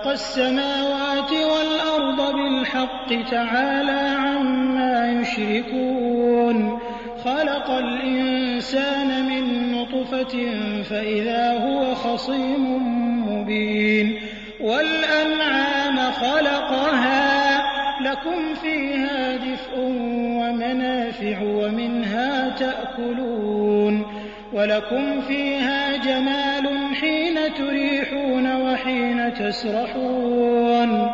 خلق السماوات والأرض بالحق تعالى عما يشركون. خلق الإنسان من نطفة فإذا هو خصيم مبين. والأنعام خلقها لكم فيها دفء ومنافع ومنها تأكلون. ولكم فيها جمال حين تريحون وحين تسرحون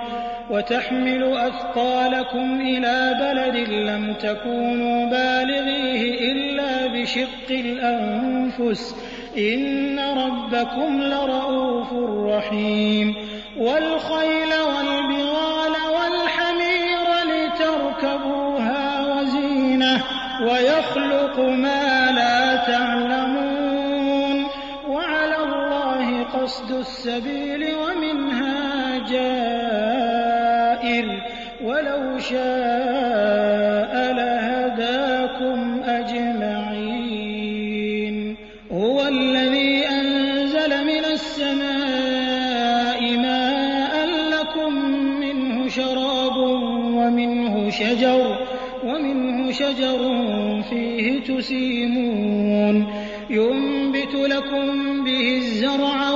وتحمل أثقالكم إلى بلد لم تكونوا بالغيه إلا بشق الأنفس. إن ربكم لرءوف رحيم. والخيل والبغال والحمير لتركبوها وزينة ويخلق ما قصد السبيل ومنها جائر. ولو شاء لهداكم أجمعين. هو الذي أنزل من السماء ماء لكم منه شراب ومنه شجر ومنه شجر فيه تسيمون. ينبت لكم به الزرع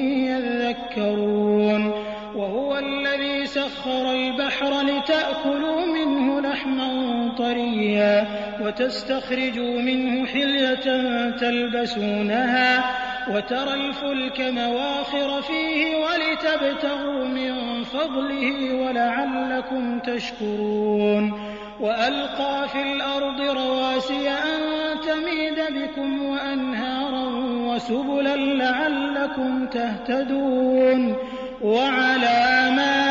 سخر البحر لتأكلوا منه لحما طريا وتستخرجوا منه حلية تلبسونها وترى الفلك مواخر فيه ولتبتغوا من فضله ولعلكم تشكرون وألقى في الأرض رواسي أن تميد بكم وأنهارا وسبلا لعلكم تهتدون وعلامات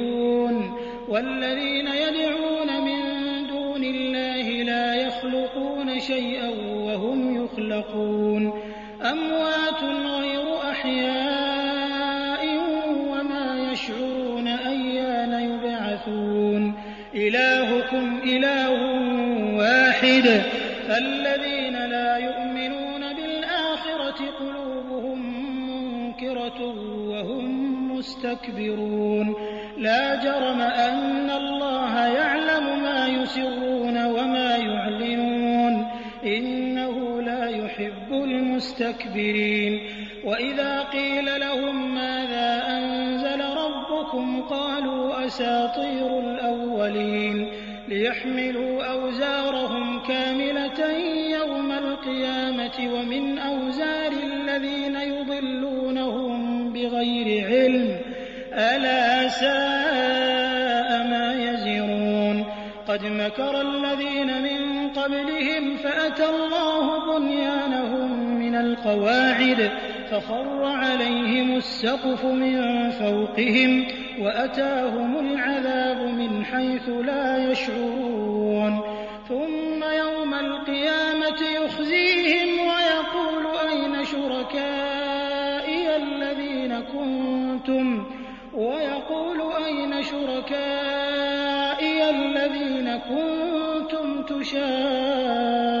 والذين يدعون من دون الله لا يخلقون شيئا وهم يخلقون. أموات غير أحياء وما يشعرون أيان يبعثون. إلهكم إله واحد. فالذين لا يؤمنون بالآخرة قلوبهم منكرة وهم مستكبرون. المستكبرين وإذا قيل لهم ماذا أنزل ربكم قالوا أساطير الأولين. ليحملوا أوزارهم كاملة يوم القيامة ومن أوزار الذين يضلونهم بغير علم. ألا ساء ما يزرون. قد مكر الذين من قبلهم فأتى الله بنيانهم القواعد فخر عليهم السقف من فوقهم وأتاهم العذاب من حيث لا يشعرون. ثم يوم القيامة يخزيهم ويقول أين شركائي الذين كنتم؟ ويقول أين شركائي الذين كنتم تشاقون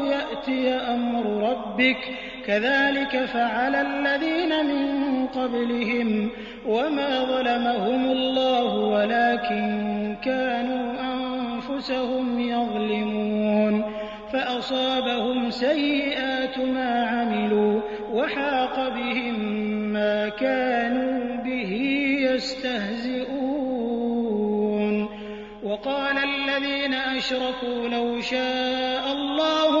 يأتي أمر ربك. كذلك فعل الذين من قبلهم وما ظلمهم الله ولكن كانوا أنفسهم يظلمون. فأصابهم سيئات ما عملوا وحاق بهم ما كانوا به يستهزئون. وقال الذين أشركوا لو شاء الله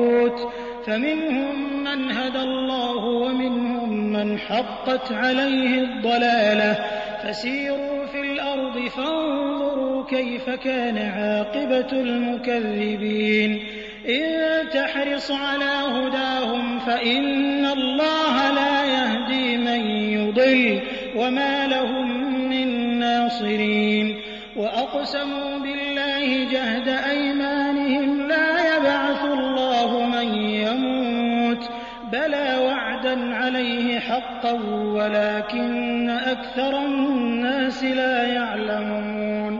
فمنهم من هدى الله ومنهم من حقت عليه الضلالة. فسيروا في الأرض فانظروا كيف كان عاقبة المكذبين. إن تحرص على هداهم فإن الله لا يهدي من يضل وما لهم من ناصرين. وأقسموا بالله جهد أيمانهم حقا ولكن أكثر الناس لا يعلمون.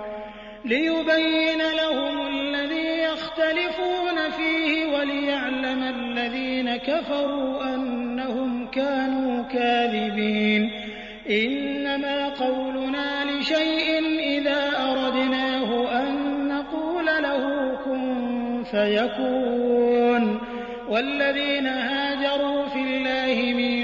ليبين لهم الذي يختلفون فيه وليعلم الذين كفروا أنهم كانوا كاذبين. إنما قولنا لشيء إذا أردناه أن نقول له كن فيكون. والذين هاجروا في الله من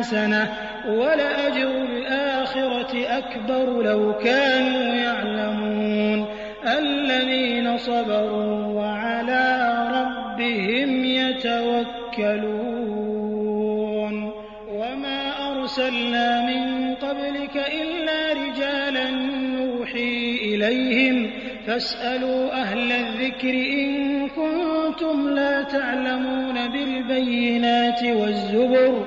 حسنة ولأجر الآخرة أكبر لو كانوا يعلمون الذين صبروا وعلى ربهم يتوكلون وما أرسلنا من قبلك إلا رجالا نوحي إليهم فاسألوا أهل الذكر إن كنتم لا تعلمون بالبينات والزبر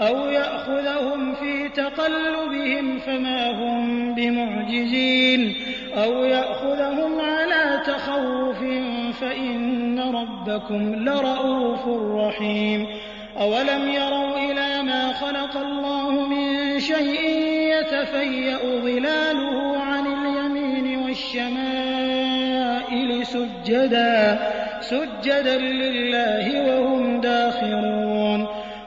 أو يأخذهم في تقلبهم فما هم بمعجزين. أو يأخذهم على تخوف فإن ربكم لرءوف رحيم. أولم يروا إلى ما خلق الله من شيء يتفيأ ظلاله عن اليمين والشمائل سجدا سجدا لله وهم داخرون.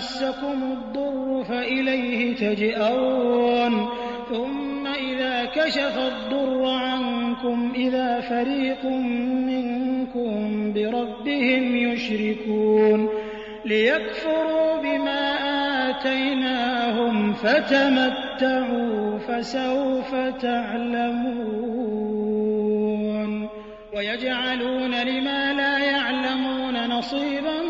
مسكم الضر فإليه تجئرون ثم إذا كشف الضر عنكم إذا فريق منكم بربهم يشركون. ليكفروا بما آتيناهم فتمتعوا فسوف تعلمون. ويجعلون لما لا يعلمون نصيبا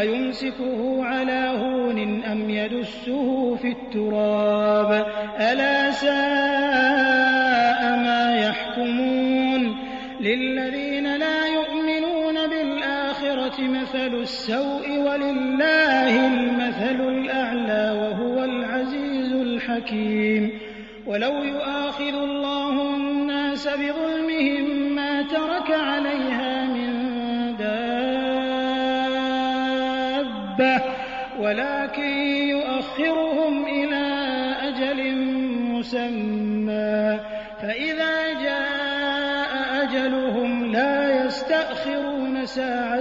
أيمسكه على هون أم يدسه في التراب؟ ألا ساء ما يحكمون؟ للذين لا يؤمنون بالآخرة مثل السوء ولله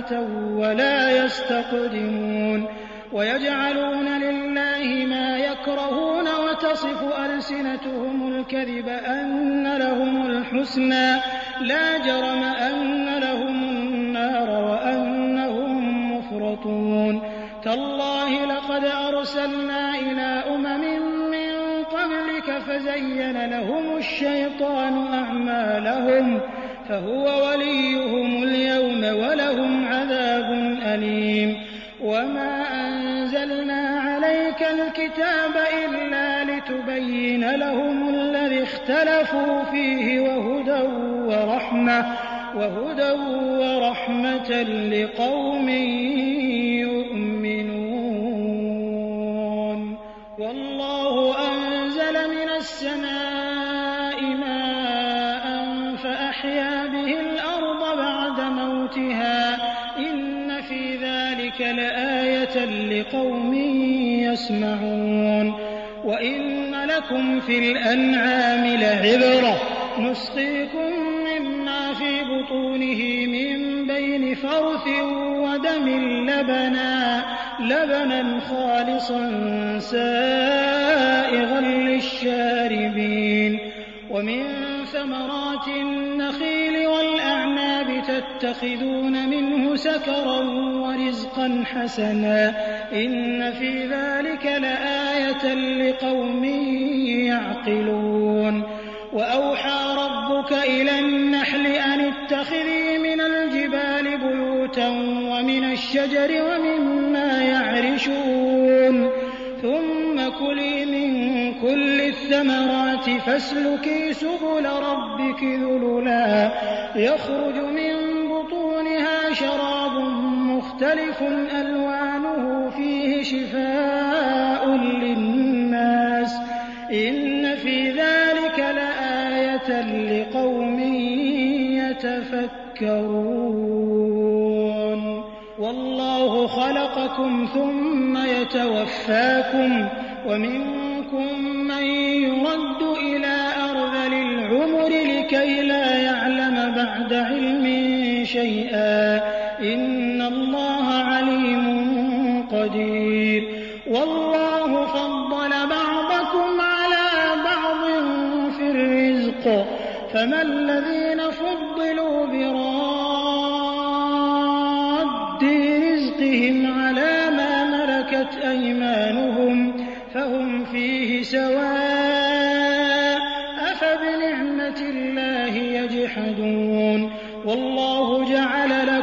ساعة ولا يستقدمون ويجعلون لله ما يكرهون وتصف ألسنتهم الكذب أن لهم الحسنى لا جرم أن لهم النار وأنهم مفرطون تالله لقد أرسلنا إلى أمم من قبلك فزين لهم الشيطان أعمالهم فهو وليهم اليوم ولهم عذاب أليم. وما أنزلنا عليك الكتاب إلا لتبين لهم الذي اختلفوا فيه وهدى ورحمة وهدى ورحمة لقوم لقوم يسمعون. وإن لكم في الأنعام لعبرة. نسقيكم مما في بطونه من بين فرث ودم لبنا. لبنا خالصا سائغا للشاربين. ومن ثمرات النخيل يتخذون منه سكرا ورزقا حسنا إن في ذلك لآية لقوم يعقلون. وأوحى ربك إلى النحل أن اتخذي من الجبال بيوتا ومن الشجر ومما يعرشون. ثم كلي من كل الثمرات فاسلكي سبل ربك ذللا يخرج من شراب مختلف ألوانه فيه شفاء للناس إن في ذلك لآية لقوم يتفكرون والله خلقكم ثم يتوفاكم ومنكم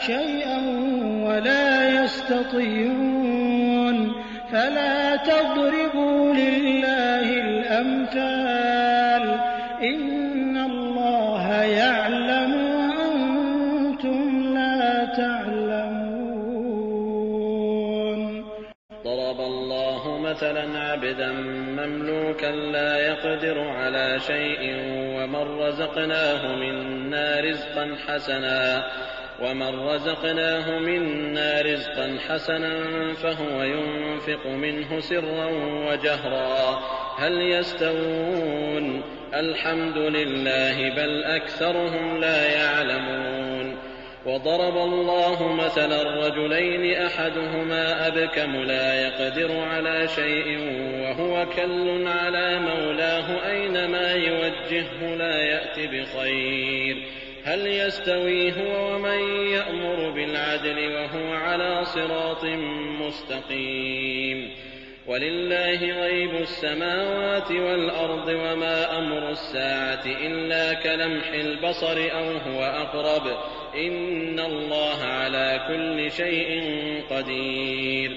شيئا ولا يستطيعون. فلا تضربوا لله الأمثال. إن الله يعلم وأنتم لا تعلمون. ضرب الله مثلا عبدا مملوكا لا يقدر على شيء ومن رزقناه منا رزقا حسنا. ومن رزقناه منا رزقا حسنا فهو ينفق منه سرا وجهرا هل يستوون؟ الحمد لله بل اكثرهم لا يعلمون. وضرب الله مثلا رجلين احدهما ابكم لا يقدر على شيء وهو كل على مولاه اينما يوجهه لا يات بخير هل يستوي هو ومن يأمر بالعدل وهو على صراط مستقيم؟ ولله غيب السماوات والأرض وما أمر الساعة إلا كلمح البصر أو هو أقرب. إن الله على كل شيء قدير.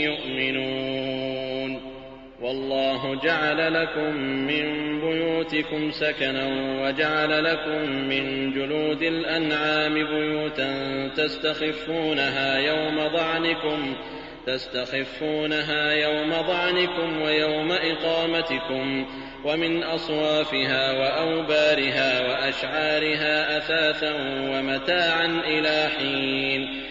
والله جعل لكم من بيوتكم سكنا وجعل لكم من جلود الأنعام بيوتا تستخفونها يوم ضعنكم تستخفونها يوم ضعنكم ويوم إقامتكم ومن أصوافها وأوبارها وأشعارها أثاثا ومتاعا إلى حين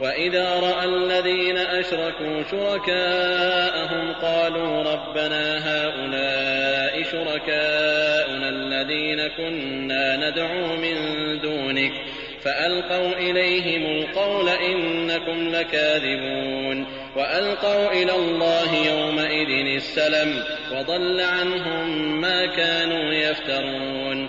وإذا رأى الذين أشركوا شركاءهم قالوا ربنا هؤلاء شركاؤنا الذين كنا ندعو من دونك فألقوا إليهم القول إنكم لكاذبون وألقوا إلى الله يومئذ السلم وضل عنهم ما كانوا يفترون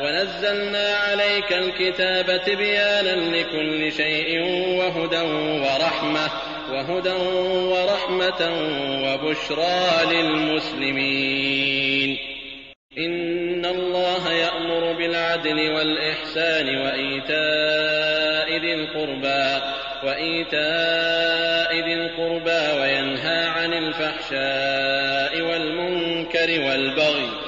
ونزلنا عليك الكتاب تبيانا لكل شيء وهدى ورحمة وهدى ورحمة وبشرى للمسلمين. إن الله يأمر بالعدل والإحسان وإيتاء ذي القربى وإيتاء ذي القربى وينهى عن الفحشاء والمنكر والبغي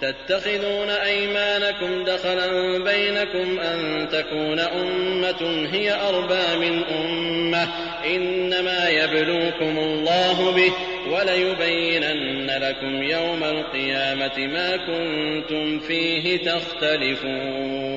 تتخذون أيمانكم دخلا بينكم أن تكون أمة هي أربى من أمة. إنما يبلوكم الله به وليبينن لكم يوم القيامة ما كنتم فيه تختلفون.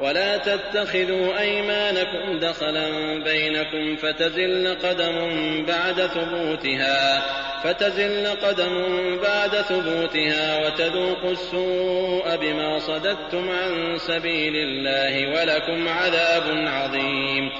ولا تتخذوا أيمانكم دخلا بينكم فتزل قدم بعد ثبوتها فتزل قدم بعد ثبوتها وتذوقوا السوء بما صددتم عن سبيل الله ولكم عذاب عظيم.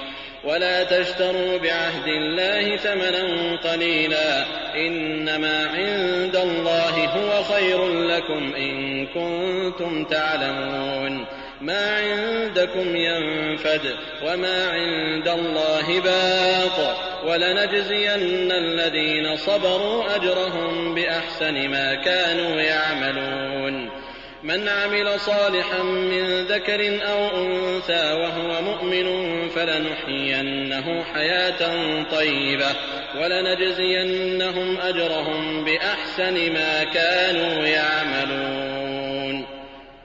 ولا تشتروا بعهد الله ثمنا قليلا إنما عند الله هو خير لكم إن كنتم تعلمون. ما عندكم ينفد وما عند الله باق ولنجزين الذين صبروا أجرهم بأحسن ما كانوا يعملون. من عمل صالحا من ذكر أو أنثى وهو مؤمن فلنحيينه حياة طيبة ولنجزينهم أجرهم بأحسن ما كانوا يعملون.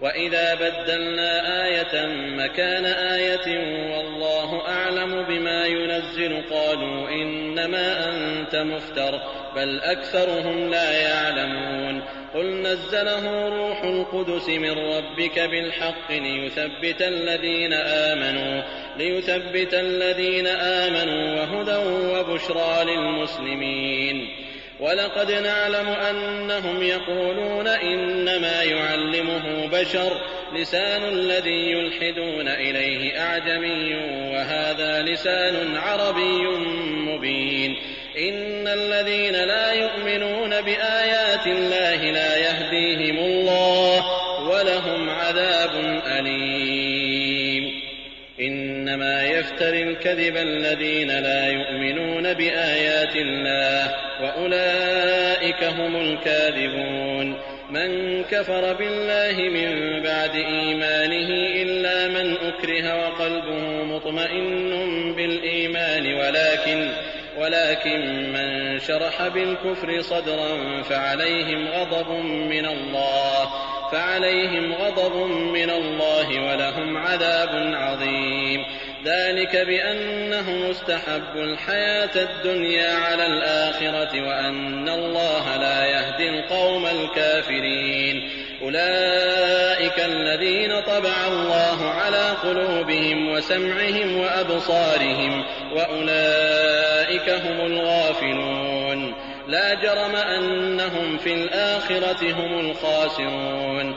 وإذا بدلنا آية مكان آية والله أعلم بما ينزل قالوا إنما أنت مفتر بل أكثرهم لا يعلمون قل نزله روح القدس من ربك بالحق ليثبت الذين آمنوا ليثبت الذين آمنوا وهدى وبشرى للمسلمين ولقد نعلم أنهم يقولون إنما يعلمه بشر لسان الذي يلحدون إليه أعجمي وهذا لسان عربي مبين إن الذين لا يؤمنون بآيات الله لا يهديهم الله ولهم عذاب أليم إنما يفتري الكذب الذين لا يؤمنون بآيات الله وأولئك هم الكاذبون. من كفر بالله من بعد إيمانه إلا من أكره وقلبه مطمئن بالإيمان ولكن ولكن من شرح بالكفر صدرا فعليهم غضب من الله فعليهم غضب من الله ولهم عذاب عظيم. ذلك بأنهم استحبوا الحياة الدنيا على الآخرة وأن الله لا يهدي القوم الكافرين. أولئك الذين طبع الله على قلوبهم وسمعهم وأبصارهم وأولئك هم الغافلون. لا جرم أنهم في الآخرة هم الخاسرون.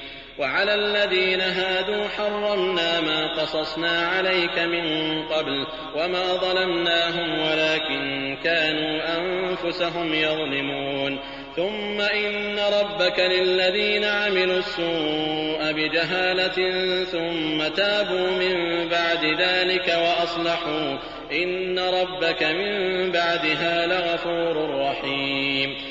وعلى الذين هادوا حرمنا ما قصصنا عليك من قبل وما ظلمناهم ولكن كانوا أنفسهم يظلمون. ثم إن ربك للذين عملوا السوء بجهالة ثم تابوا من بعد ذلك وأصلحوا إن ربك من بعدها لغفور رحيم.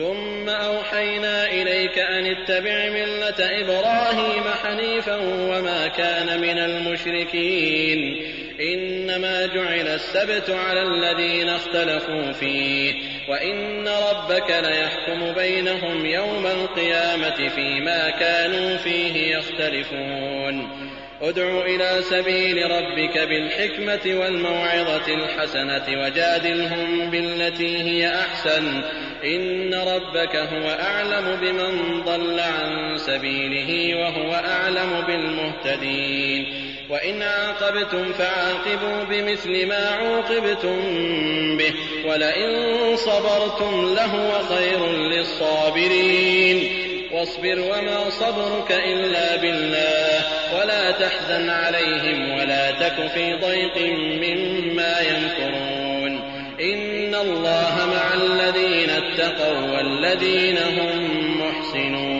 ثم أوحينا إليك أن اتبع ملة إبراهيم حنيفا وما كان من المشركين. إنما جعل السبت على الذين اختلفوا فيه. وإن ربك ليحكم بينهم يوم القيامة فيما كانوا فيه يختلفون. ادع إلى سبيل ربك بالحكمة والموعظة الحسنة وجادلهم بالتي هي أحسن. إن ربك هو أعلم بمن ضل عن سبيله وهو أعلم بالمهتدين. وإن عاقبتم فعاقبوا بمثل ما عوقبتم به ولئن صبرتم لهو خير للصابرين. واصبر وما صبرك إلا بالله ولا تحزن عليهم ولا تك في ضيق مما يمكرون. اتقوا والذين هم محسنون